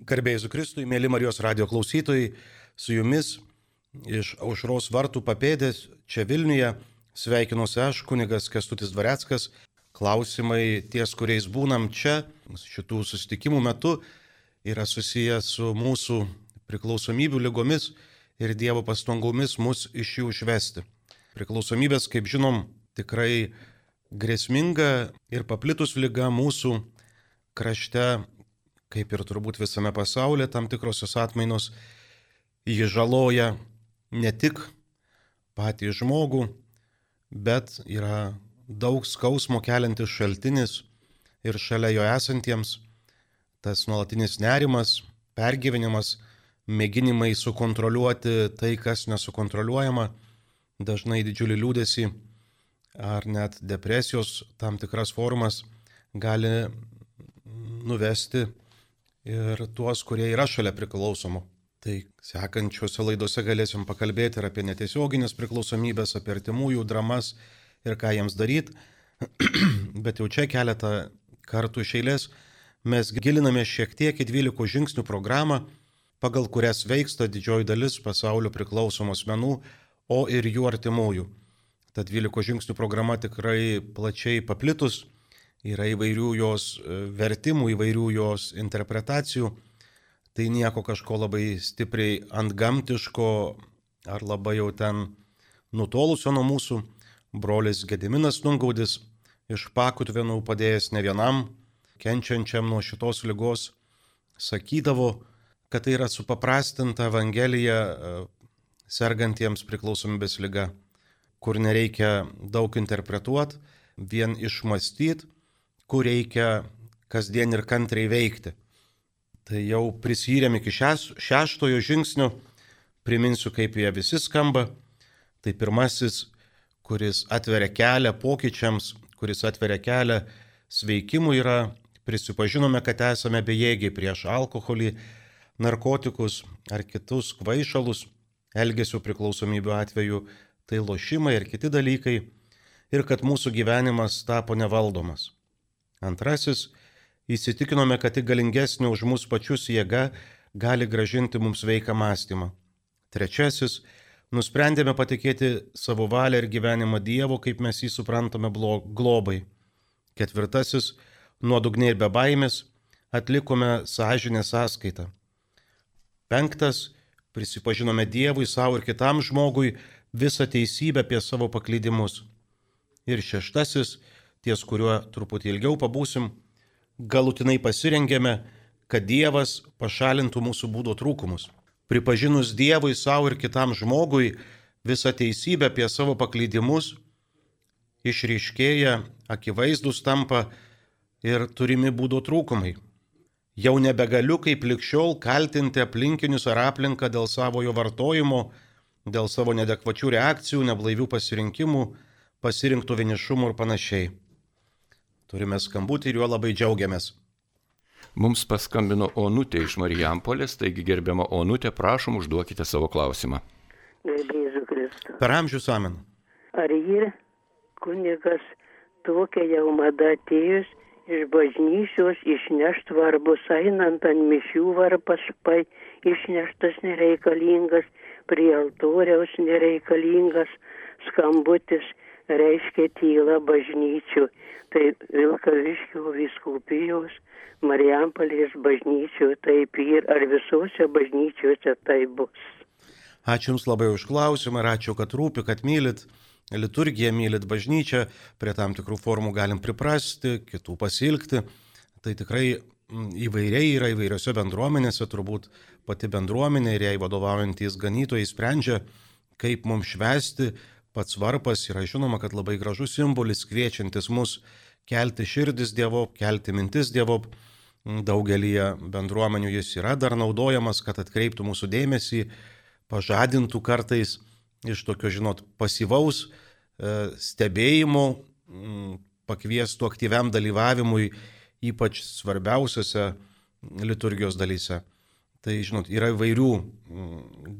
Garbėjai Kristui, mėly Marijos radio klausytojai, su jumis iš aušros vartų papėdės čia Vilniuje sveikinuosi aš, kunigas Kestutis Dvareckas. Klausimai ties, kuriais būnam čia, šitų susitikimų metu, yra susiję su mūsų priklausomybių lygomis ir Dievo pastangomis mus iš jų išvesti. Priklausomybės, kaip žinom, tikrai grėsminga ir paplitus lyga mūsų krašte kaip ir turbūt visame pasaulyje, tam tikrosios atmainos, jį žaloja ne tik patį žmogų, bet yra daug skausmo keliantis šaltinis ir šalia jo esantiems tas nuolatinis nerimas, pergyvenimas, mėginimai sukontroliuoti tai, kas nesukontroliuojama, dažnai didžiulį liūdėsi ar net depresijos tam tikras formas gali nuvesti ir tuos, kurie yra šalia priklausomų. Tai sekančiuose laidose galėsim pakalbėti ir apie netiesioginės priklausomybės, apie artimųjų dramas ir ką jiems daryti. Bet jau čia keletą kartų iš eilės mes giliname šiek tiek į 12 žingsnių programą, pagal kurias veiksta didžioji dalis pasaulio priklausomų asmenų, o ir jų artimųjų. Ta 12 žingsnių programa tikrai plačiai paplitus yra įvairių jos e, vertimų, įvairių jos interpretacijų. Tai nieko kažko labai stipriai ant gamtiško ar labai jau ten nutolusio nuo mūsų. Brolis Gediminas Nungaudis iš pakutvenų padėjęs ne vienam, kenčiančiam nuo šitos lygos, sakydavo, kad tai yra supaprastinta Evangelija e, sergantiems priklausomybės lyga, kur nereikia daug interpretuoti, vien išmastyti kur reikia kasdien ir kantriai veikti. Tai jau prisyrėm iki šeštojo žingsnio, priminsiu, kaip jie visi skamba. Tai pirmasis, kuris atveria kelią pokyčiams, kuris atveria kelią sveikimui yra prisipažinome, kad esame bejėgiai prieš alkoholį, narkotikus ar kitus kvaišalus, elgesio priklausomybių atveju, tai lošimai ir kiti dalykai, ir kad mūsų gyvenimas tapo nevaldomas. Antrasis, įsitikinome, kad tik galingesnė už mus pačius jėga gali gražinti mums veiką mąstymą. Trečiasis, nusprendėme patikėti savo valią ir gyvenimą Dievo, kaip mes jį suprantame globai. Ketvirtasis, nuodugniai ir be baimės atlikome sąžinę sąskaitą. Penktas, prisipažinome Dievui, savo ir kitam žmogui visą teisybę apie savo paklydimus. Ir šeštasis, ties kuriuo truputį ilgiau pabūsim, galutinai pasirengėme, kad Dievas pašalintų mūsų būdo trūkumus. Pripažinus Dievui savo ir kitam žmogui visą teisybę apie savo paklydimus, išryškėja, akivaizdus tampa ir turimi būdo trūkumai. Jau nebegaliu kaip likščiol kaltinti aplinkinius ar aplinką dėl savojo vartojimo, dėl savo nedekvačių reakcijų, neblaivių pasirinkimų, pasirinktų vienišumų ir panašiai. Turime skambutį ir juo labai džiaugiamės. Mums paskambino Onutė iš Marijampolės, taigi gerbiama Onutė, prašom užduokite savo klausimą. Garbėsiu Kristų. Per amžius amen. Ar yra kunigas tokia jau mada atėjus iš bažnyčios išnešt varbus, einant ant mišių varpas, pai išneštas nereikalingas, prie altoriaus nereikalingas skambutis, reiškia tyla bažnyčių tai Vilkaviškio viskupijos Marijampolės bažnyčioje taip ir ar visose bažnyčiose tai bus. Ačiū Jums labai už klausimą ir ačiū, kad rūpi, kad mylit liturgiją, mylit bažnyčią, prie tam tikrų formų galim priprasti, kitų pasilgti. Tai tikrai įvairiai yra įvairiose bendruomenėse, turbūt pati bendruomenė ir jai vadovaujantys ganytojai sprendžia, kaip mums švesti, Pats varpas yra žinoma, kad labai gražus simbolis, kviečiantis mus kelti širdis Dievo, kelti mintis Dievo. Daugelį bendruomenių jis yra dar naudojamas, kad atkreiptų mūsų dėmesį, pažadintų kartais iš tokio, žinot, pasyvaus e, stebėjimo, pakviestų aktyviam dalyvavimui, ypač svarbiausiose liturgijos dalyse. Tai, žinot, yra įvairių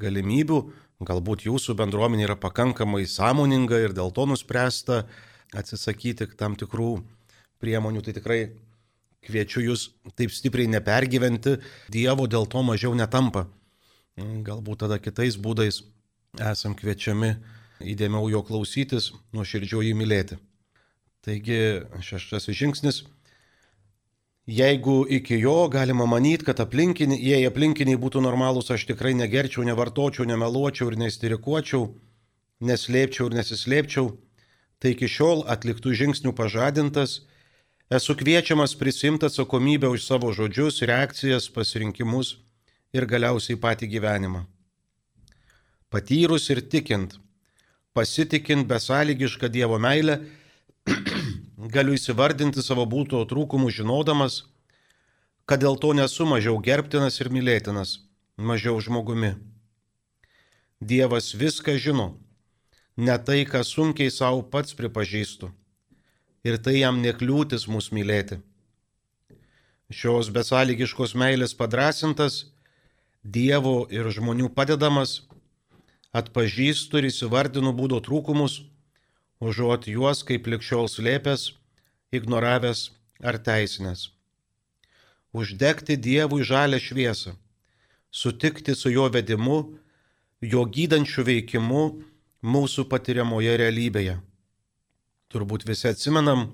galimybių, Galbūt jūsų bendruomenė yra pakankamai sąmoninga ir dėl to nuspręsta atsisakyti tam tikrų priemonių. Tai tikrai kviečiu jūs taip stipriai nepergyventi, Dievo dėl to mažiau netampa. Galbūt tada kitais būdais esam kviečiami įdėmiau jo klausytis, nuoširdžiau jį mylėti. Taigi šeštasis žingsnis. Jeigu iki jo galima manyti, kad aplinkiniai, jei aplinkiniai būtų normalūs, aš tikrai negerčiau, nevartočiau, nemeluočiau ir neįstirikuočiau, neslėpčiau ir nesislėpčiau, tai iki šiol atliktų žingsnių pažadintas, esu kviečiamas prisimti atsakomybę už savo žodžius, reakcijas, pasirinkimus ir galiausiai patį gyvenimą. Patyrus ir tikint, pasitikint besąlygišką Dievo meilę, galiu įsivardinti savo būto trūkumų žinodamas, kad dėl to nesu mažiau gerbtinas ir mylėtinas, mažiau žmogumi. Dievas viską žino, ne tai, ką sunkiai savo pats pripažįstu. Ir tai jam nekliūtis mus mylėti. Šios besąlygiškos meilės padrasintas, Dievo ir žmonių padedamas, atpažįstu ir įsivardinu būdo trūkumus, užuot juos kaip likščiol slėpęs, ignoravęs ar teisinęs. Uždegti Dievui žalę šviesą, sutikti su jo vedimu, jo gydančiu veikimu mūsų patiriamoje realybėje. Turbūt visi atsimenam,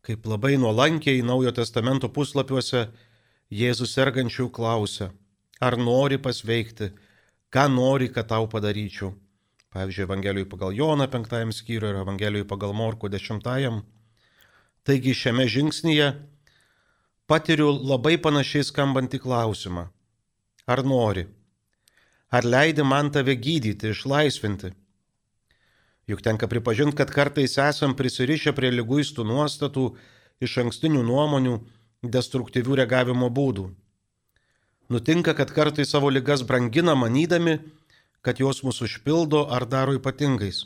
kaip labai nuolankiai Naujo testamento puslapiuose Jėzus sergančių klausia, ar nori pasveikti, ką nori, kad tau padaryčiau. Pavyzdžiui, Evangelijui pagal Joną penktajam skyriui ir Evangelijui pagal Morku dešimtajam. Taigi šiame žingsnyje patiriu labai panašiai skambantį klausimą. Ar nori? Ar leidi man tave gydyti, išlaisvinti? Juk tenka pripažinti, kad kartais esam prisirišę prie lyguistų nuostatų, iš ankstinių nuomonių, destruktyvių reagavimo būdų. Nutinka, kad kartai savo ligas brangina manydami, kad jos mus užpildo ar daro ypatingais.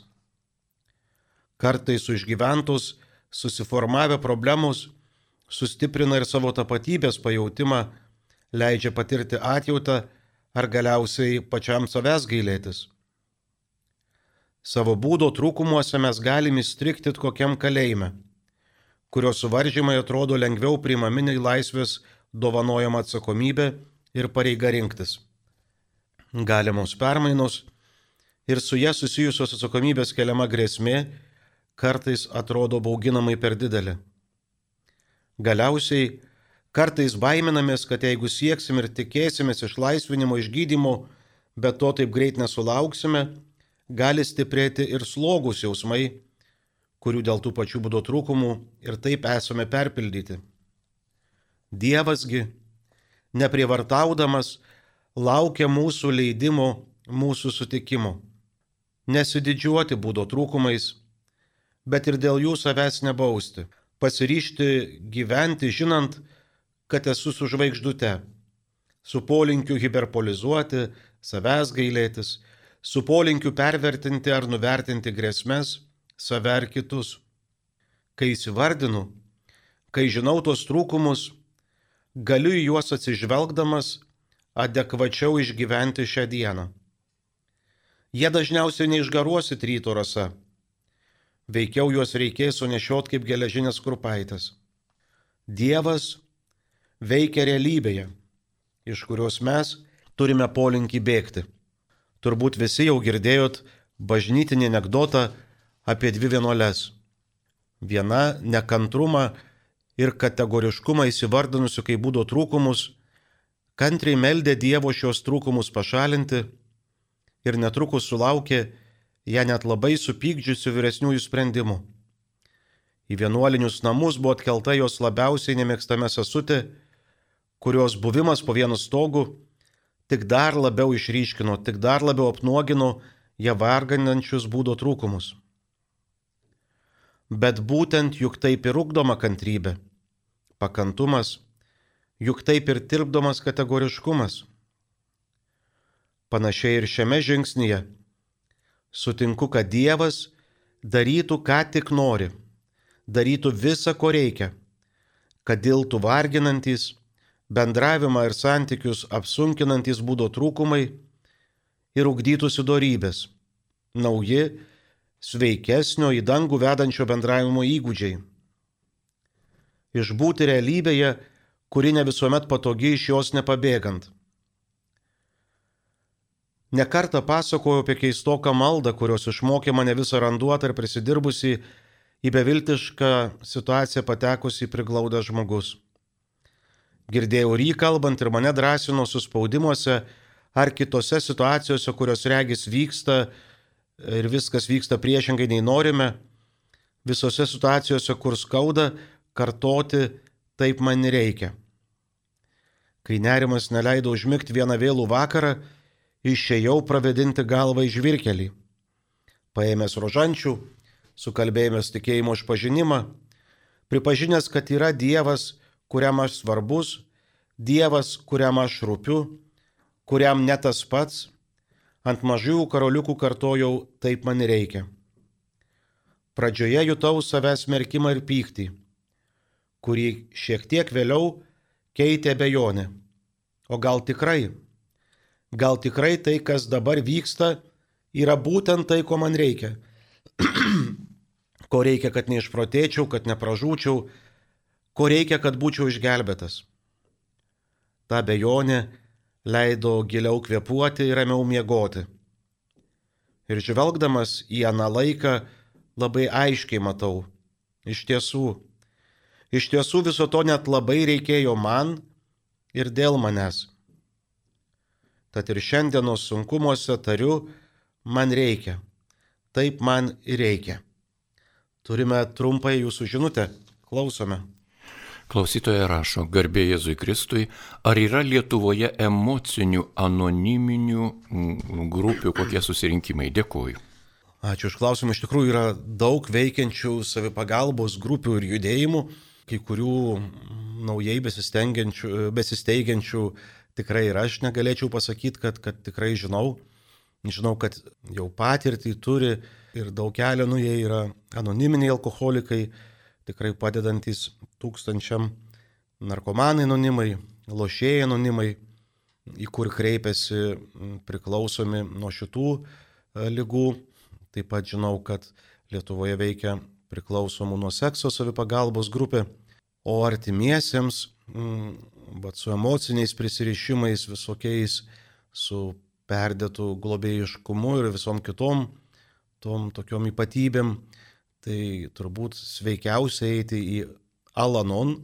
Kartais išgyventus, susiformavę problemus sustiprina ir savo tapatybės pajūtimą, leidžia patirti atjautą ar galiausiai pačiam savęs gailėtis. Savo būdo trūkumuose mes galime įstrikti kokiam kalėjime, kurio suvaržymai atrodo lengviau priimami nei laisvės dovanojama atsakomybė ir pareiga rinktis. Galimos permainos ir su jie susijusios atsakomybės keliama grėsmė kartais atrodo bauginamai per didelė. Galiausiai kartais baiminamės, kad jeigu sieksim ir tikėsimės išlaisvinimo, išgydymo, bet to taip greit nesulauksime, gali stiprėti ir slogus jausmai, kurių dėl tų pačių būdo trūkumų ir taip esame perpildyti. Dievasgi neprievartaudamas, laukia mūsų leidimo, mūsų sutikimo. Nesididžiuoti būdo trūkumais, bet ir dėl jų savęs nebausti. Pasiryšti gyventi, žinant, kad esu su žvaigždute, su polinkiu hiperpolizuoti, savęs gailėtis, su polinkiu pervertinti ar nuvertinti grėsmės, save ar kitus. Kai įsivardinu, kai žinau tos trūkumus, galiu į juos atsižvelgdamas adekvačiau išgyventi šią dieną. Jie dažniausiai neišgaruosit ryto rasa. Veikiau juos reikės sunešiot kaip geležinės kurpaitės. Dievas veikia realybėje, iš kurios mes turime polinkį bėgti. Turbūt visi jau girdėjot bažnytinį anegdotą apie dvi vienuolės. Viena nekantrumą ir kategoriškumą įsivardinusių kaip būdo trūkumus, kantriai meldė Dievo šios trūkumus pašalinti ir netrukus sulaukė ją net labai supykdžiusių vyresniųjų sprendimų. Į vienuolinius namus buvo atkelta jos labiausiai nemėgstame sesutė, kurios buvimas po vienu stogu tik dar labiau išryškino, tik dar labiau apnuogino ją varganančius būdo trūkumus. Bet būtent juk taip ir ugdoma kantrybė, pakantumas, juk taip ir tirpdomas kategoriškumas. Panašiai ir šiame žingsnyje sutinku, kad Dievas darytų, ką tik nori, darytų visą, ko reikia, kad diltų varginantis, bendravimą ir santykius apsunkinantis būdo trūkumai ir ugdytųsi darybės, nauji, sveikesnio į dangų vedančio bendravimo įgūdžiai. išbūti realybėje, kuri ne visuomet patogi iš jos nepabėgant. Nekartą pasakojau apie keistoką maldą, kurios išmokė mane visą randuotą ir prisidirbusi į beviltišką situaciją patekusi priglaudą žmogus. Girdėjau rį kalbant ir mane drąsino suspaudimuose ar kitose situacijose, kurios regis vyksta ir viskas vyksta priešingai nei norime, visose situacijose, kur skauda, kartoti taip man reikia. Kai nerimas neleido užmigti vieną vėlų vakarą, išėjau pravedinti galvą į žvirkelį. Paėmęs rožančių, sukalbėjęs tikėjimo išpažinimą, pripažinęs, kad yra Dievas, kuriam aš svarbus, Dievas, kuriam aš rūpiu, kuriam ne tas pats, ant mažųjų karoliukų kartojau, taip man reikia. Pradžioje jutau savęs merkimą ir pyktį, kurį šiek tiek vėliau keitė bejonė. O gal tikrai? Gal tikrai tai, kas dabar vyksta, yra būtent tai, ko man reikia? ko reikia, kad neišprotėčiau, kad nepražūčiau, ko reikia, kad būčiau išgelbėtas. Ta bejonė leido giliau kvepuoti ir ramiau miegoti. Ir žvelgdamas į aną laiką labai aiškiai matau, iš tiesų, iš tiesų viso to net labai reikėjo man ir dėl manęs. Tad ir šiandienos sunkumuose tariu, man reikia. Taip man ir reikia. Turime trumpą jūsų žinutę. Klausome. Klausytoja rašo, garbė Jėzui Kristui, ar yra Lietuvoje emocinių anoniminių mm, grupių kokie susirinkimai? Dėkuoju. Ačiū už klausimą. Iš tikrųjų yra daug veikiančių savipagalbos grupių ir judėjimų, kai kurių naujai besisteigiančių tikrai ir aš negalėčiau pasakyti, kad, kad tikrai žinau. Žinau, kad jau patirtį turi ir daug kelio, nu jie yra anoniminiai alkoholikai, tikrai padedantis tūkstančiam narkomanai anonimai, lošėjai anonimai, į kur kreipiasi priklausomi nuo šitų e, lygų. Taip pat žinau, kad Lietuvoje veikia priklausomų nuo sekso savipagalbos grupė, o artimiesiems bet su emociniais prisirišimais visokiais, su perdėtų globėjiškumu ir visom kitom tom tokiom ypatybėm, tai turbūt sveikiausia eiti į Alanon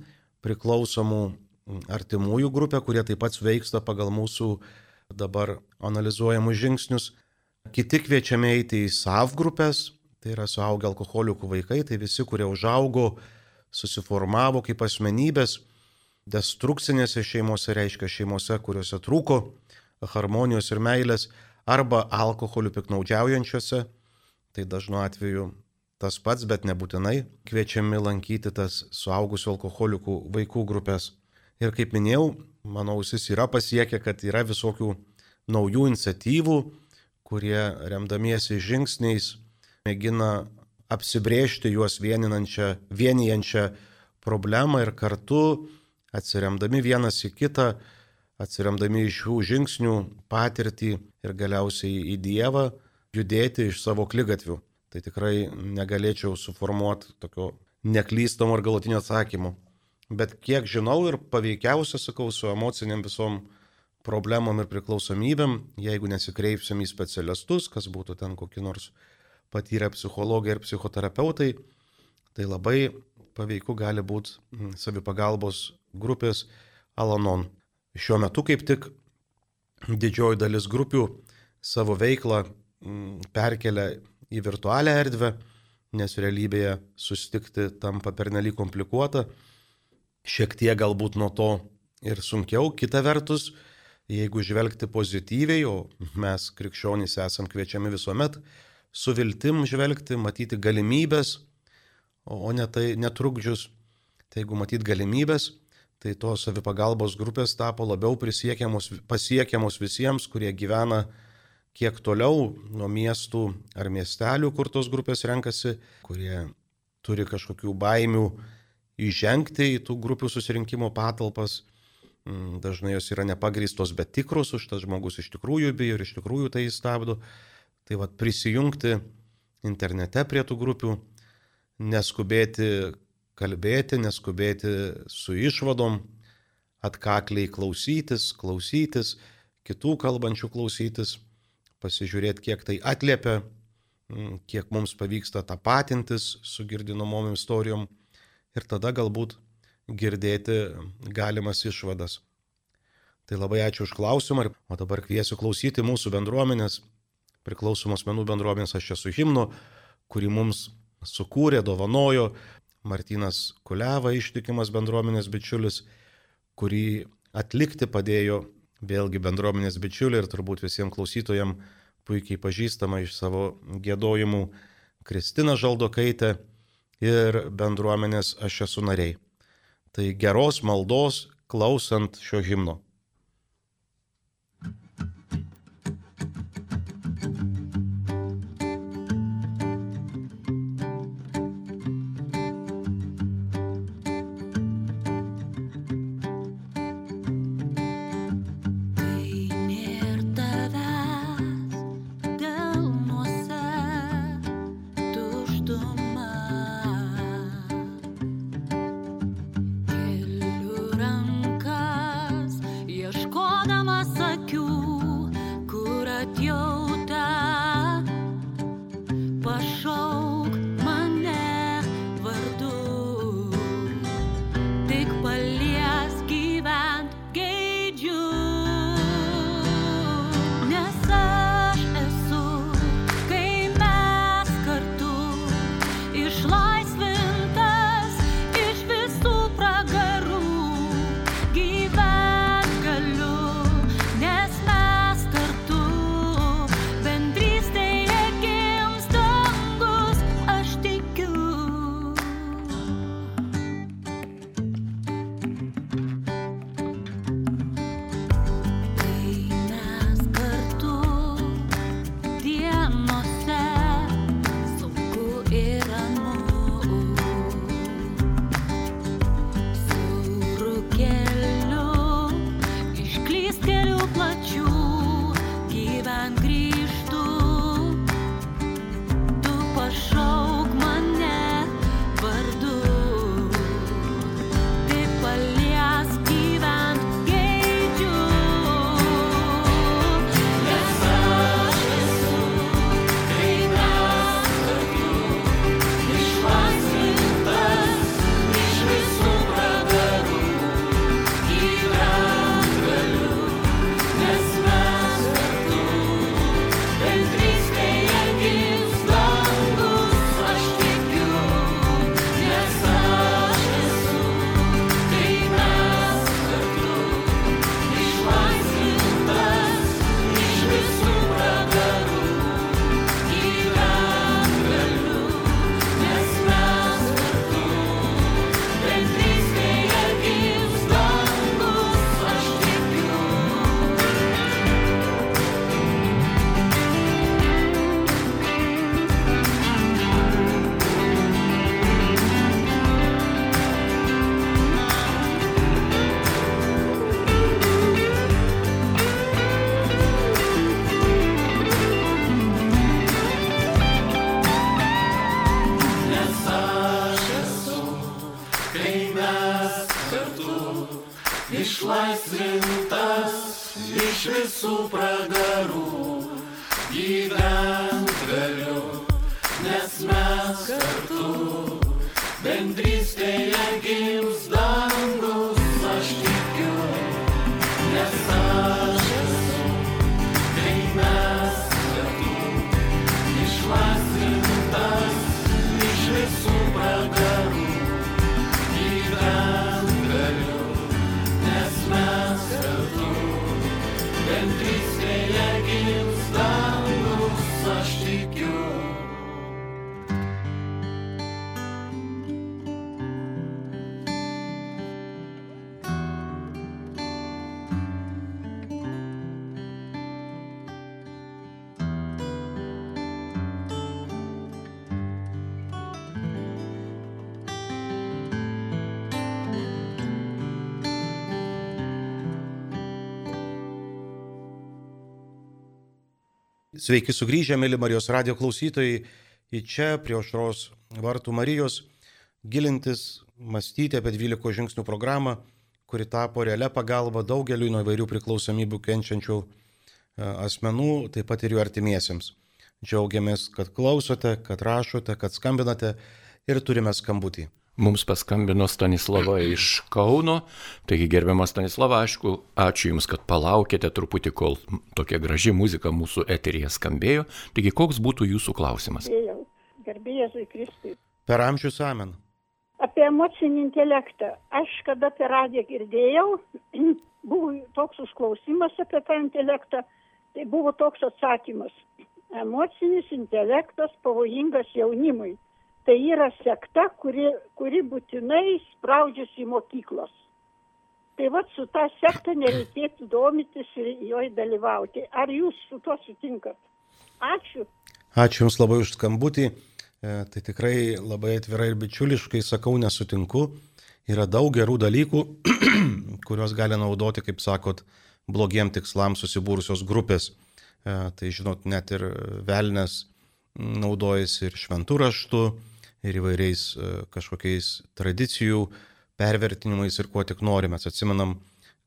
priklausomų artimųjų grupę, kurie taip pat veiksta pagal mūsų dabar analizuojamus žingsnius. Kiti kviečiami eiti į SAV grupės, tai yra suaugę alkoholikų vaikai, tai visi, kurie užaugo, susiformavo kaip asmenybės destrukcinėse šeimose, reiškia šeimose, kuriuose trūko harmonijos ir meilės, arba alkoholiu piknaudžiaujančiose, tai dažnu atveju tas pats, bet nebūtinai kviečiami lankyti tas suaugusių alkoholikų vaikų grupės. Ir kaip minėjau, manau, jis yra pasiekę, kad yra visokių naujų iniciatyvų, kurie remdamiesi žingsniais mėgina apsibriežti juos vienijančią problemą ir kartu atsiremdami vienas į kitą, atsiremdami iš šių žingsnių patirtį ir galiausiai į Dievą, judėti iš savo klygatvių. Tai tikrai negalėčiau suformuoti tokio neklystamo ar galutinio atsakymo. Bet kiek žinau ir paveikiausia, sakau, su emociniam visom problemom ir priklausomybėm, jeigu nesikreipsim į specialistus, kas būtų ten kokie nors patyrę psichologai ir psichoterapeutai, tai labai paveiku gali būti savipagalbos grupės Alanon. Šiuo metu kaip tik didžioji dalis grupių savo veiklą mm, perkelia į virtualią erdvę, nes realybėje susitikti tampa pernelyg komplikuota, šiek tiek galbūt nuo to ir sunkiau. Kita vertus, jeigu žvelgti pozityviai, o mes krikščionys esam kviečiami visuomet su viltim žvelgti, matyti galimybės, o ne tai netrukdžius, tai jeigu matyti galimybės, tai tos savipagalbos grupės tapo labiau pasiekiamos visiems, kurie gyvena kiek toliau nuo miestų ar miestelių, kur tos grupės renkasi, kurie turi kažkokių baimių įžengti į tų grupių susirinkimo patalpas. Mm, dažnai jos yra nepagristos, bet tikros, už tas žmogus iš tikrųjų bijo ir iš tikrųjų tai stabdo. Tai vad prisijungti internete prie tų grupių, neskubėti kalbėti, neskubėti su išvadom, atkakliai klausytis, klausytis, kitų kalbančių klausytis, pasižiūrėti, kiek tai atliepia, mm, kiek mums pavyksta tapatintis su girdinomom istorijom ir tada galbūt girdėti galimas išvadas. Tai labai ačiū už klausimą, o dabar kviesiu klausyti mūsų bendruomenės, priklausomos menų bendruomenės aš esu himnu, kurį mums sukūrė, dovanojo Martinas Kuleva, ištikimas bendruomenės bičiulis, kurį atlikti padėjo vėlgi bendruomenės bičiuliai ir turbūt visiems klausytojams puikiai pažįstama iš savo gėdojimų Kristina Žaldokaitė ir bendruomenės aš esu nariai. Tai geros maldos klausant šio himno. Sveiki sugrįžę, mėly Marijos radio klausytojai, į čia prie aušros vartų Marijos gilintis mąstyti apie 12 žingsnių programą, kuri tapo realia pagalba daugeliu nuo įvairių priklausomybių kenčiančių e, asmenų, taip pat ir jų artimiesiems. Džiaugiamės, kad klausote, kad rašote, kad skambinate ir turime skambutį. Mums paskambino Stanislava iš Kauno, taigi gerbiamas Stanislava, aišku, ačiū Jums, kad palaukėte truputį, kol tokia graži muzika mūsų eterija skambėjo. Taigi koks būtų Jūsų klausimas? Gerbėjai Kristui. Per amžius amen. Apie emocinį intelektą. Aš kada per radiją girdėjau, buvo toks užklausimas apie tą intelektą, tai buvo toks atsakymas. Emocinis intelektas pavojingas jaunimui tai yra sekta, kuri, kuri būtinai spraudžiasi į mokyklos. Tai vad su tą sektą nereikėtų domitis ir joje dalyvauti. Ar jūs su tuo sutinkat? Ačiū. Ačiū Jums labai už skambutį. E, tai tikrai labai atvirai ir bičiuliškai sakau, nesutinku. Yra daug gerų dalykų, kuriuos gali naudoti, kaip sakot, blogiem tikslams susibūrusios grupės. E, tai žinot, net ir velnės naudojasi ir šventų raštų, ir įvairiais e, kažkokiais tradicijų pervertinimais ir kuo tik norime. Mes atsimenam,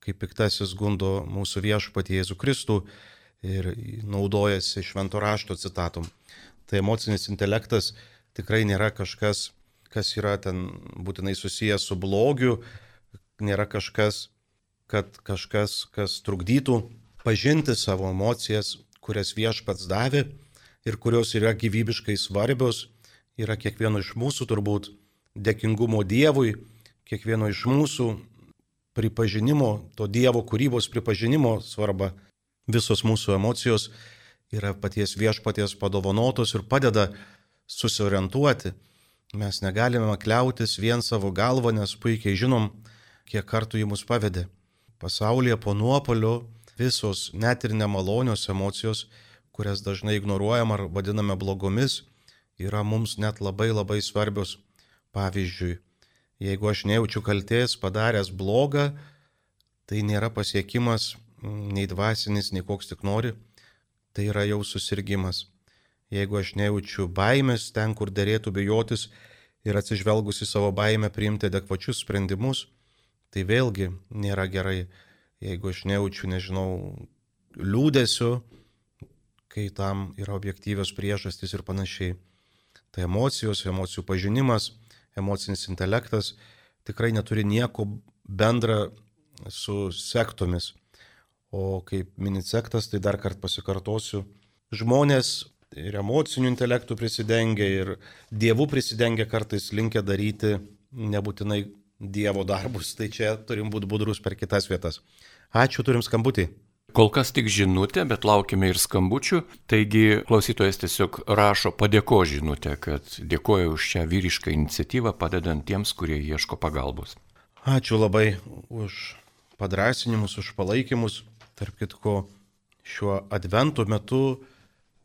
kaip piktasis gundo mūsų viešpatį Jėzų Kristų ir naudojasi švento rašto citatom. Tai emocinis intelektas tikrai nėra kažkas, kas yra ten būtinai susijęs su blogiu, nėra kažkas, kad kažkas, kas trukdytų pažinti savo emocijas, kurias viešpats davė ir kurios yra gyvybiškai svarbios yra kiekvieno iš mūsų turbūt dėkingumo Dievui, kiekvieno iš mūsų pripažinimo, to Dievo kūrybos pripažinimo svarba. Visos mūsų emocijos yra paties viešpaties padovanotos ir padeda susiorientuoti. Mes negalime kliautis vien savo galvą, nes puikiai žinom, kiek kartų jį mus pavedė. Pasaulyje po nuopolio visos net ir nemalonios emocijos, kurias dažnai ignoruojam ar vadiname blogomis, yra mums net labai labai svarbios. Pavyzdžiui, jeigu aš nejaučiu kalties padaręs blogą, tai nėra pasiekimas nei dvasinis, nei koks tik nori, tai yra jau susirgymas. Jeigu aš nejaučiu baimės ten, kur dėrėtų bijotis ir atsižvelgus į savo baimę priimti adekvačius sprendimus, tai vėlgi nėra gerai. Jeigu aš nejaučiu, nežinau, liūdėsiu, kai tam yra objektyvios priežastys ir panašiai. Tai emocijos, emocijų pažinimas, emocinis intelektas tikrai neturi nieko bendra su sektomis. O kaip minit sektas, tai dar kartą pasikartosiu, žmonės ir emocinių intelektų prisidengia ir dievų prisidengia kartais linkę daryti nebūtinai dievo darbus. Tai čia turim būti budrus per kitas vietas. Ačiū, turim skambutį. Kol kas tik žinutė, bet laukime ir skambučių. Taigi klausytojas tiesiog rašo padėko žinutę, kad dėkoja už šią vyrišką iniciatyvą padedant tiems, kurie ieško pagalbos. Ačiū labai už padrasinimus, už palaikymus. Tarp kitko, šiuo adventų metu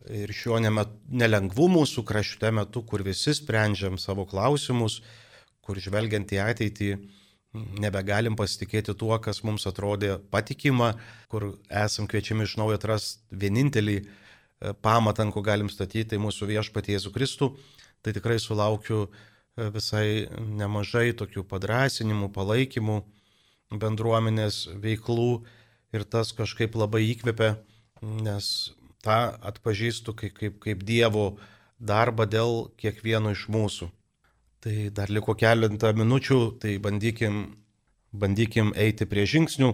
ir šiuo nelengvu mūsų krašte metu, kur visi sprendžiam savo klausimus, kur žvelgiant į ateitį, nebegalim pasitikėti tuo, kas mums atrodė patikima, kur esam kviečiami iš naujo atrasti vienintelį e, pamatą, ant ko galim statyti, tai mūsų viešpatie Jėzų Kristų, tai tikrai sulaukiu e, visai nemažai tokių padrasinimų, palaikymų, bendruomenės veiklų ir tas kažkaip labai įkvepia, nes tą atpažįstu kaip, kaip, kaip Dievo darbą dėl kiekvieno iš mūsų. Tai dar liko keletą minučių, tai bandykim, bandykim eiti prie žingsnių.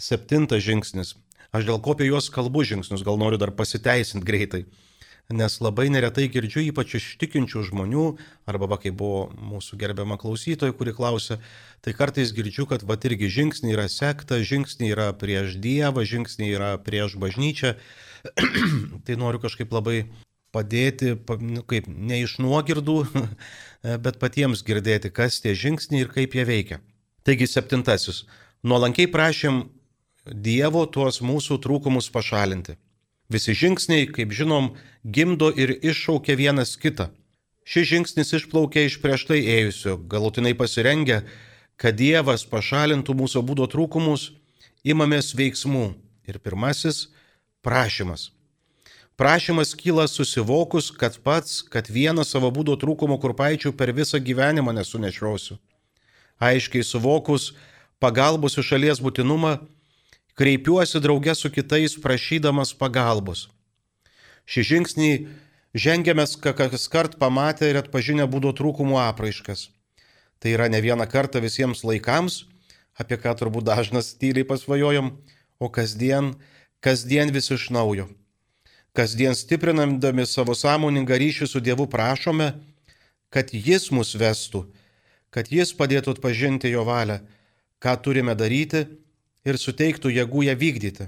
Septintas žingsnis. Aš dėl ko apie juos kalbu žingsnius, gal noriu dar pasiteisinti greitai. Nes labai neretai girdžiu ypač iš tikinčių žmonių, arba va, kai buvo mūsų gerbiama klausytoja, kuri klausė, tai kartais girdžiu, kad va irgi žingsniai yra sekta, žingsniai yra prieš Dievą, žingsniai yra prieš bažnyčią. tai noriu kažkaip labai padėti, nu, kaip ne iš nuogirdų, bet patiems girdėti, kas tie žingsniai ir kaip jie veikia. Taigi septintasis. Nuolankiai prašym Dievo tuos mūsų trūkumus pašalinti. Visi žingsniai, kaip žinom, gimdo ir iššaukia vienas kitą. Šis žingsnis išplaukia iš prieš tai ėjusio, galutinai pasirengę, kad Dievas pašalintų mūsų būdo trūkumus, imamės veiksmų. Ir pirmasis - prašymas. Prašymas kyla susivokus, kad pats, kad vieną savo būdo trūkumo kurpaičių per visą gyvenimą nesunešiosiu. aiškiai suvokus pagalbos iš šalies būtinumą, kreipiuosi draugė su kitais prašydamas pagalbos. Šį žingsnį žengėme kas kart pamatę ir atpažinę būdo trūkumų apraiškas. Tai yra ne vieną kartą visiems laikams, apie ką turbūt dažnas tyliai pasvajojom, o kasdien, kasdien vis iš naujo. Kasdien stiprinamdami savo sąmoningą ryšį su Dievu prašome, kad Jis mus vestų, kad Jis padėtų atpažinti jo valią, ką turime daryti ir suteiktų jėgų ją vykdyti.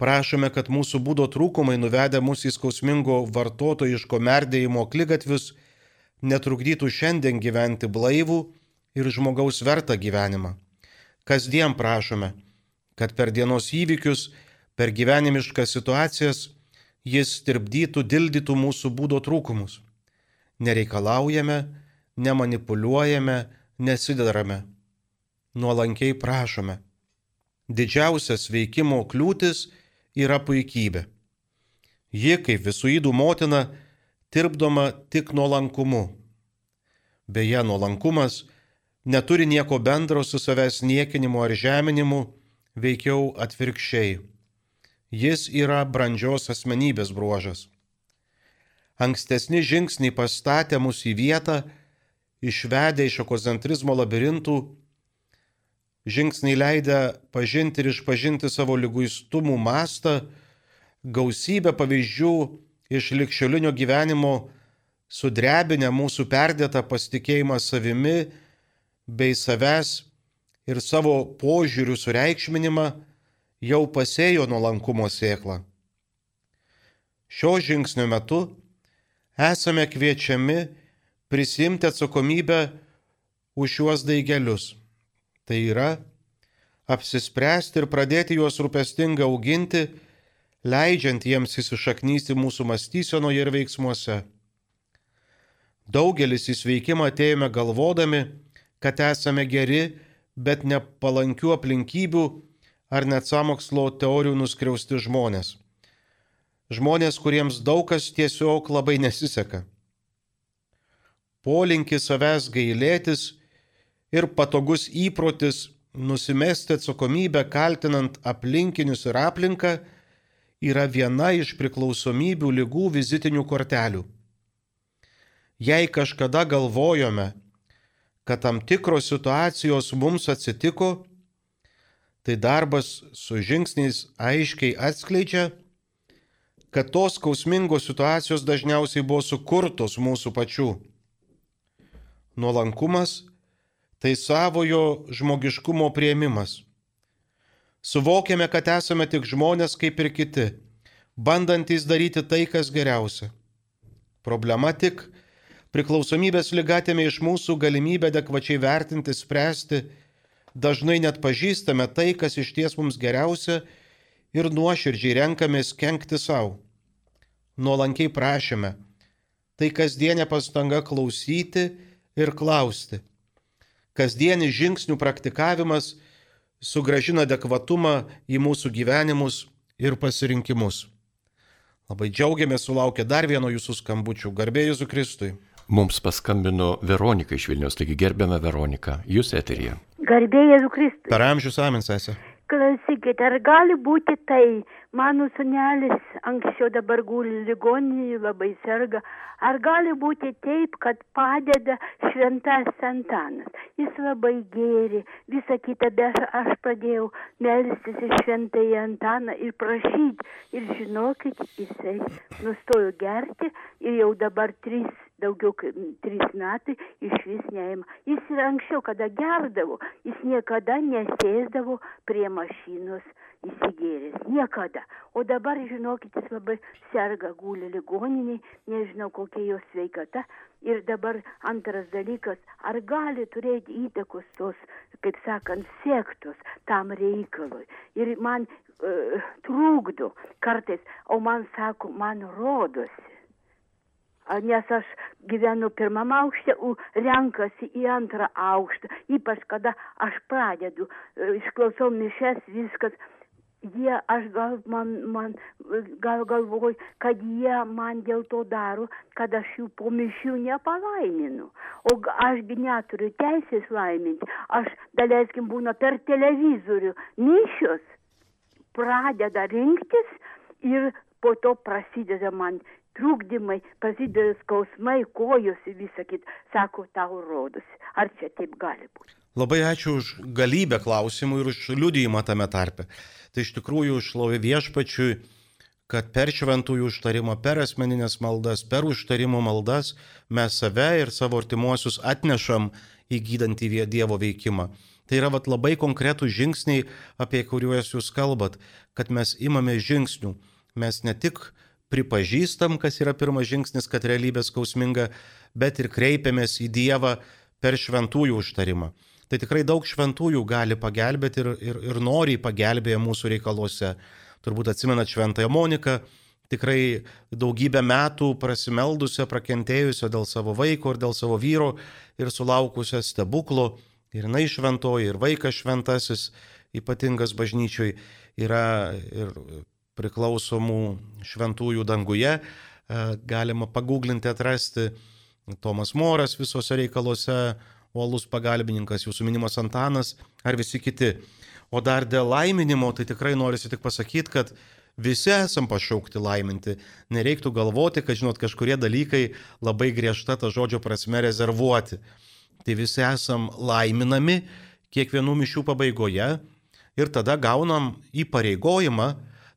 Prašome, kad mūsų būdo trūkumai nuvedę mus į skausmingo vartotojiško merdėjimo klygatvius netrukdytų šiandien gyventi blaivų ir žmogaus vertą gyvenimą kasdien prašome, kad per dienos įvykius, per gyvenimiškas situacijas jis tirpdytų, dildytų mūsų būdo trūkumus. Nereikalaujame, nemanipuliuojame, nesidarame. Nuolankiai prašome. Didžiausias veikimo kliūtis yra puikybė. Ji, kaip visų įdų motina, tirpdoma tik nuolankumu. Beje, nuolankumas neturi nieko bendro su savęs niekinimu ar žeminimu, veikiau atvirkščiai. Jis yra brandžios asmenybės bruožas. Ankstesni žingsniai pastatė mus į vietą, išvedę iš ekozentrizmo labirintų, žingsniai leidę pažinti ir išpažinti savo lyguistumų mastą, gausybę pavyzdžių iš likščiolinio gyvenimo sudrebinę mūsų perdėtą pasitikėjimą savimi bei savęs ir savo požiūrių sureikšminimą jau pasėjo nuolankumo sėklą. Šio žingsnio metu esame kviečiami prisimti atsakomybę už šiuos daigelius. Tai yra apsispręsti ir pradėti juos rūpestingai auginti, leidžiant jiems įsišaknysti mūsų mąstysenoje ir veiksmuose. Daugelis į sveikimą atėjome galvodami, kad esame geri, bet nepalankių aplinkybių ar net samokslo teorijų nuskriausti žmonės. Žmonės, kuriems daug kas tiesiog labai nesiseka. Polinkis savęs gailėtis ir patogus įprotis nusimesti atsakomybę kaltinant aplinkinius ir aplinką yra viena iš priklausomybių lygų vizitinių kortelių. Jei kažkada galvojome, kad tam tikros situacijos mums atsitiko, tai darbas su žingsniais aiškiai atskleidžia, kad tos skausmingos situacijos dažniausiai buvo sukurtos mūsų pačių. Nuolankumas tai savojo žmogiškumo prieimimas. Suvokiame, kad esame tik žmonės kaip ir kiti, bandantys daryti tai, kas geriausia. Problema tik, Priklausomybės lygatėme iš mūsų galimybę adekvačiai vertinti, spręsti, dažnai net pažįstame tai, kas iš ties mums geriausia ir nuoširdžiai renkamės kenkti savo. Nuolankiai prašėme. Tai kasdienė pastanga klausyti ir klausti. Kasdienis žingsnių praktikavimas sugražina adekvatumą į mūsų gyvenimus ir pasirinkimus. Labai džiaugiamės sulaukę dar vieno jūsų skambučių. Garbėjus Kristui. Mums paskambino Veronika iš Vilnius, taigi gerbiame Veroniką, jūs eterija. Garbėjai Kristus. Per amžius amins esi. Klausykite, ar gali būti tai, mano sunelis anksčiau dabar guli ligoninėje, labai serga, ar gali būti taip, kad padeda šventas Santanas. Jis labai gėri, visą kitą, bet aš pradėjau melstis į šventąjį Antaną ir prašyti. Ir žinokit, jisai nustojo gerti ir jau dabar trys daugiau kaip trys metai išvis neima. Jis ir anksčiau, kada gerdavo, jis niekada nesėsdavo prie mašinos įsigėręs. Niekada. O dabar, žinokit, jis labai serga, guli ligoniniai, nežinau kokia jo sveikata. Ir dabar antras dalykas, ar gali turėti įtakos tos, kaip sakant, sektos tam reikalui. Ir man uh, trukdo kartais, o man sako, man rodosi nes aš gyvenu pirmam aukšte, o renkasi į antrą aukštą, ypač kada aš pradedu, e, išklausau mišes, viskas, jie, aš gal, man, man, gal galvoju, kad jie man dėl to daro, kad aš jų po mišių nepalaiminu. O ašgi neturiu teisės laiminti. Aš, daleiskim, būna per televizorių mišios pradeda rinktis ir po to prasideda man trukdymai, prasideda skausmai, kojos ir visą kitą. Sako, tau rodosi. Ar čia taip gali būti? Labai ačiū už galybę klausimų ir už liudijimą tame tarpe. Tai iš tikrųjų šlovė viešpačiui, kad per šventųjų užtarimą, per asmeninės maldas, per užtarimo maldas mes save ir savo artimuosius atnešam į gydantį Dievo veikimą. Tai yra vat, labai konkretūs žingsniai, apie kuriuos jūs kalbat, kad mes imame žingsnių. Mes ne tik pripažįstam, kas yra pirmas žingsnis, kad realybė skausminga, bet ir kreipiamės į Dievą per šventųjų užtarimą. Tai tikrai daug šventųjų gali pagelbėti ir, ir, ir noriai pagelbėja mūsų reikaluose. Turbūt atsimenat šventąją Moniką, tikrai daugybę metų prasimeldusią, prakentėjusią dėl savo vaiko ir dėl savo vyro ir sulaukusią stebuklo. Ir jinai šventoji, ir vaikas šventasis, ypatingas bažnyčiui yra ir priklausomų šventųjų danguje. E, galima paguglinti, atrasti Tomas Moras visose reikaluose, uolus pagalbininkas, jūsų minimas Antanas ar visi kiti. O dar dėl laiminimo, tai tikrai norisi tik pasakyti, kad visi esam pašaukti laiminti. Nereiktų galvoti, kad, žinot, kažkurie dalykai labai griežta ta žodžio prasme rezervuoti. Tai visi esam laiminami kiekvienų mišių pabaigoje ir tada gaunam įpareigojimą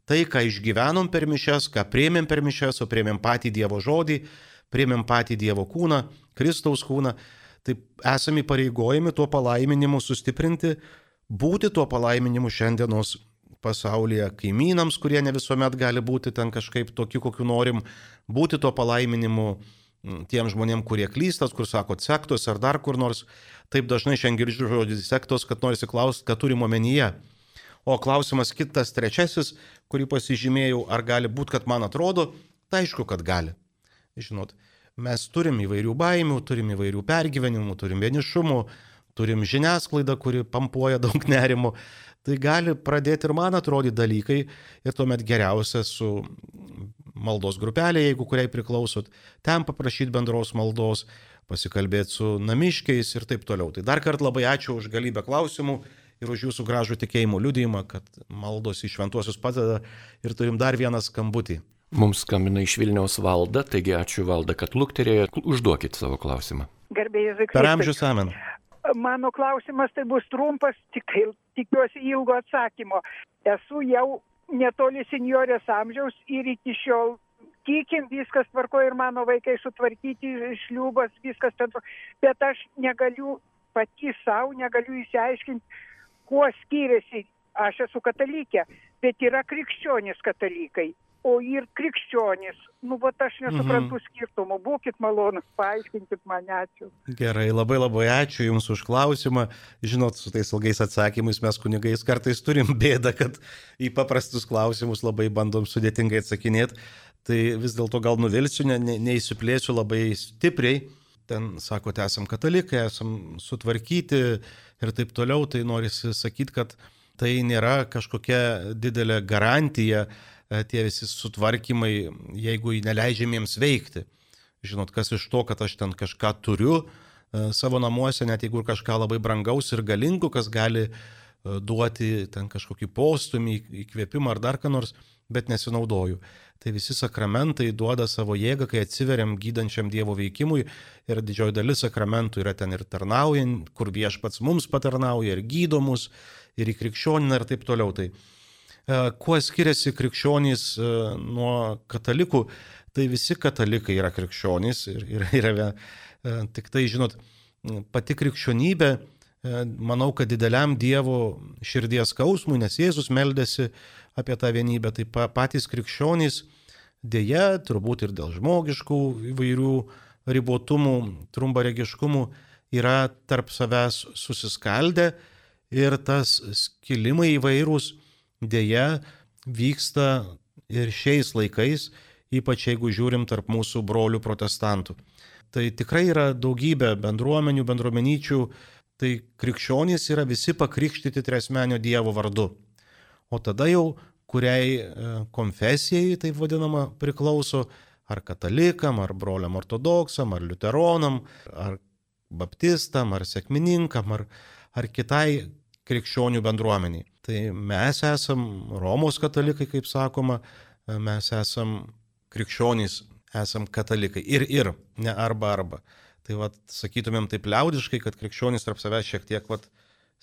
tai, ką išgyvenom per mišes, ką priemėm per mišes, o priemėm patį Dievo žodį, priemėm patį Dievo kūną, Kristaus kūną, tai esame įpareigojami tuo palaiminimu sustiprinti, būti tuo palaiminimu šiandienos pasaulyje kaimynams, kurie ne visuomet gali būti ten kažkaip tokiu, kokiu norim, būti tuo palaiminimu tiem žmonėm, kurie klystas, kur sako sektos ar dar kur nors. Taip dažnai šiandien girdžiu žodį sektos, kad norisi klausti, ką turim omenyje. O klausimas kitas, trečiasis, kurį pasižymėjau, ar gali būti, kad man atrodo, tai aišku, kad gali. Žinot, mes turim įvairių baimių, turim įvairių pergyvenimų, turim vienišumų, turim žiniasklaidą, kuri pampuoja daug nerimų. Tai gali pradėti ir man atrodyti dalykai ir tuomet geriausia su maldos grupelė, jeigu kuriai priklausot, ten paprašyti bendros maldos, pasikalbėti su namiškiais ir taip toliau. Tai dar kartą labai ačiū už galybę klausimų ir už jūsų gražų tikėjimo liudijimą, kad maldos į šventuosius padeda ir turim dar vieną skambutį. Mums skambina iš Vilniaus valda, taigi ačiū valda, kad lukterėjo. Užduokit savo klausimą. Garbėjai Zikrai. Per amžius amen. Mano klausimas tai bus trumpas, tik, tikiuosi ilgo atsakymo. Esu jau netoli seniorės amžiaus ir iki šiol tikim, viskas tvarko ir mano vaikai sutvarkyti, šliubas, viskas ten. Bet aš negaliu pati savo, negaliu įsiaiškinti, kuo skiriasi, aš esu katalikė, bet yra krikščionys katalikai, o ir krikščionys. Nu, va, aš nesuprantu mhm. skirtumo. Būkit malonus, paaiškinkit mane, ačiū. Gerai, labai labai ačiū Jums už klausimą. Žinot, su tais ilgais atsakymais mes kunigais kartais turim bėdą, kad į paprastus klausimus labai bandom sudėtingai atsakinėti. Tai vis dėlto gal nuvilsiu, ne, ne, neįsiplėsiu labai stipriai ten sakote, esam katalikai, esam sutvarkyti ir taip toliau, tai norisi sakyti, kad tai nėra kažkokia didelė garantija e, tie visi sutvarkymai, jeigu neleidžiamiems veikti. Žinot, kas iš to, kad aš ten kažką turiu e, savo namuose, net jeigu ir kažką labai brangaus ir galingo, kas gali e, duoti ten kažkokį postumį, įkvėpimą ar dar ką nors, bet nesinaudoju tai visi sakramentai duoda savo jėgą, kai atsiveriam gydančiam Dievo veikimui ir didžioji dalis sakramentų yra ten ir tarnaujant, kur viešpats mums patarnauja ir gydo mus, ir į krikščionį ir taip toliau. Tai e, kuo skiriasi krikščionys e, nuo katalikų, tai visi katalikai yra krikščionys ir, ir yra e, tik tai, žinot, pati krikščionybė, manau, kad dideliam Dievo širdies skausmui, nes Jėzus meldėsi apie tą vienybę. Tai patys krikščionys dėja, turbūt ir dėl žmogiškų įvairių ribotumų, trumbaregiškumų, yra tarp savęs susiskaldę ir tas skilimai įvairūs dėja vyksta ir šiais laikais, ypač jeigu žiūrim tarp mūsų brolių protestantų. Tai tikrai yra daugybė bendruomenių, bendruomenyčių, tai krikščionys yra visi pakrikštyti tresmenio Dievo vardu. o tada jau kuriai e, konfesijai, taip vadinama, priklauso, ar katalikam, ar broliam ortodoksam, ar liuteronam, ar baptistam, ar sėkmininkam, ar, ar kitai krikščionių bendruomeniai. Tai mes esam Romos katalikai, kaip sakoma, mes esam krikščionys, esam katalikai. Ir ir, ne arba arba. Tai vad, sakytumėm taip liaudiškai, kad krikščionys tarp savęs šiek tiek vad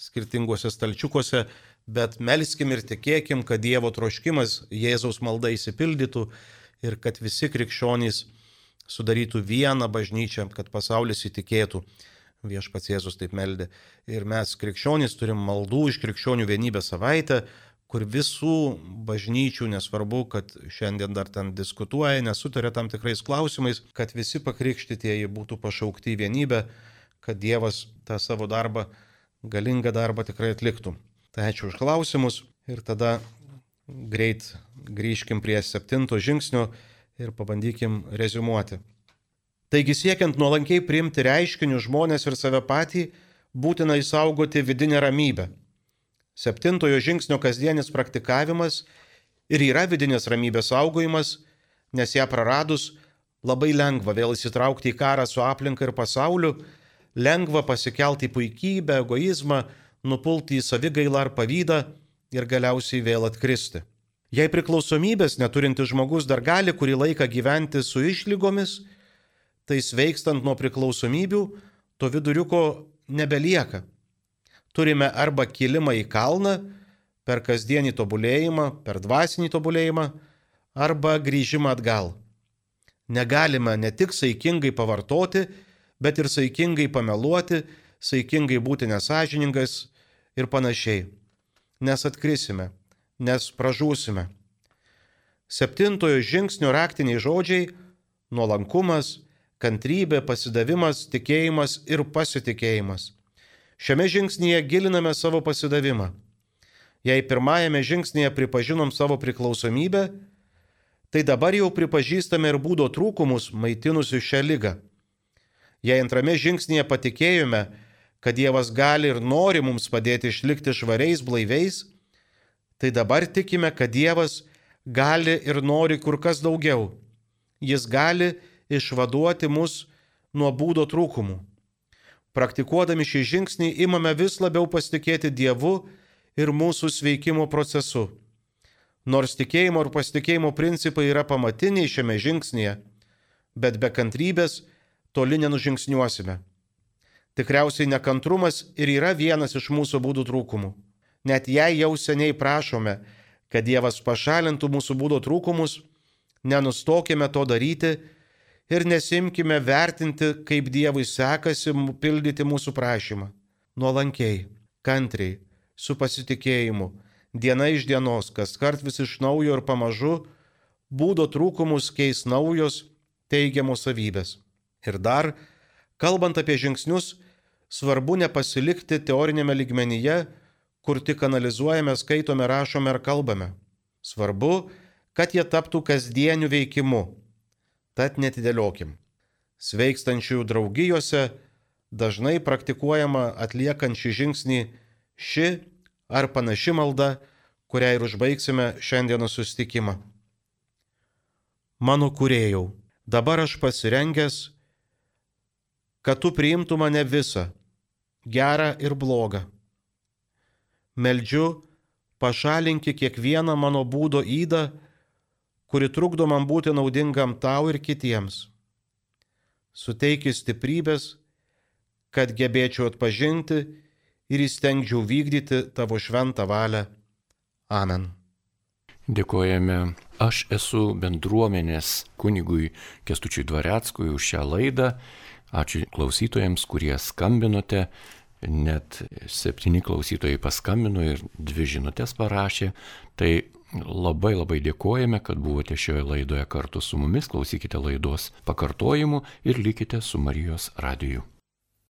skirtinguose stalčiukuose, bet melskim ir tikėkim, kad Dievo troškimas Jėzaus malda įsipildytų ir kad visi krikščionys sudarytų vieną bažnyčią, kad pasaulis įtikėtų. Viešpats Jėzus taip meldė. Ir mes krikščionys turim maldų iš krikščionių vienybę savaitę, kur visų bažnyčių, nesvarbu, kad šiandien dar ten diskutuoja, nesutarė tam tikrais klausimais, kad visi pakrikštytieji būtų pašaukti į vienybę, kad Dievas tą savo darbą, galingą darbą tikrai atliktų. Tai ačiū už klausimus ir tada greit grįžkim prie septinto žingsnio ir pabandykim rezumuoti. Taigi siekiant nuolankiai priimti reiškinius žmonės ir save patį, būtina įsaugoti vidinę ramybę. Septintojo žingsnio kasdienis praktikavimas ir yra vidinės ramybės saugojimas, nes ją praradus labai lengva vėl įsitraukti į karą su aplinka ir pasauliu, lengva pasikelti į puikybę, egoizmą, nupulti į savigailą ar pavydą ir galiausiai vėl atkristi. Jei priklausomybės neturintis žmogus dar gali kurį laiką gyventi su išlygomis, tai sveikstant nuo priklausomybių, to viduriuko nebelieka. Turime arba kilimą į kalną per kasdienį tobulėjimą, per dvasinį tobulėjimą, arba grįžimą atgal. Negalime ne tik saikingai pavartoti, bet ir saikingai pameluoti, saikingai būti nesažiningas ir panašiai. Nes atkrisime nes pražūsime. Septintojo žingsnio raktiniai žodžiai - nuolankumas, kantrybė, pasidavimas, tikėjimas ir pasitikėjimas. Šiame žingsnyje giliname savo pasidavimą. Jei pirmajame žingsnyje pripažinom savo priklausomybę, tai dabar jau pripažįstame ir būdo trūkumus maitinusių šią lygą. Jei antrame žingsnyje patikėjome, kad Dievas gali ir nori mums padėti išlikti švariais, blaiviais, tai dabar tikime, kad Dievas gali ir nori kur kas daugiau. Jis gali išvaduoti mus nuo būdo trūkumų. Praktikuodami šį žingsnį imame vis labiau pasitikėti Dievu ir mūsų sveikimo procesu. Nors tikėjimo ir pasitikėjimo principai yra pamatiniai šiame žingsnėje, bet be kantrybės toli nenužingsniuosime. Tikriausiai nekantrumas ir yra vienas iš mūsų būdų trūkumų net jei jau seniai prašome, kad Dievas pašalintų mūsų būdo trūkumus, nenustokime to daryti ir nesimkime vertinti, kaip Dievui sekasi pildyti mūsų prašymą. Nuolankiai, kantriai, su pasitikėjimu, diena iš dienos, kas kart vis iš naujo ir pamažu, būdo trūkumus keis naujos teigiamos savybės. Ir dar, kalbant apie žingsnius, svarbu nepasilikti teorinėme ligmenyje, kur tik analizuojame, skaitome, rašome ar kalbame. Svarbu, kad jie taptų kasdieniu veikimu. Tad netidėliokim. Sveikstančių draugijose dažnai praktikuojama atliekant šį žingsnį ši ar panaši malda, kurią ir užbaigsime šiandieną sustikimą. Mano kurėjau, dabar aš pasirengęs, kad tu priimtų mane visą, gerą ir blogą meldžiu, pašalinki kiekvieną mano būdo įdą, kuri trukdo man būti naudingam tau ir kitiems. Suteiki stiprybės, kad gebėčiau atpažinti ir įstengčiau vykdyti tavo šventą valią. Amen. Dėkojame. Aš esu bendruomenės kunigui Kestučiui Dvareckui už šią laidą. Ačiū klausytojams, kurie skambinote. Net septyni klausytojai paskambino ir dvi žinutės parašė. Tai labai labai dėkojame, kad buvote šioje laidoje kartu su mumis. Klausykite laidos pakartojimų ir likite su Marijos radiju.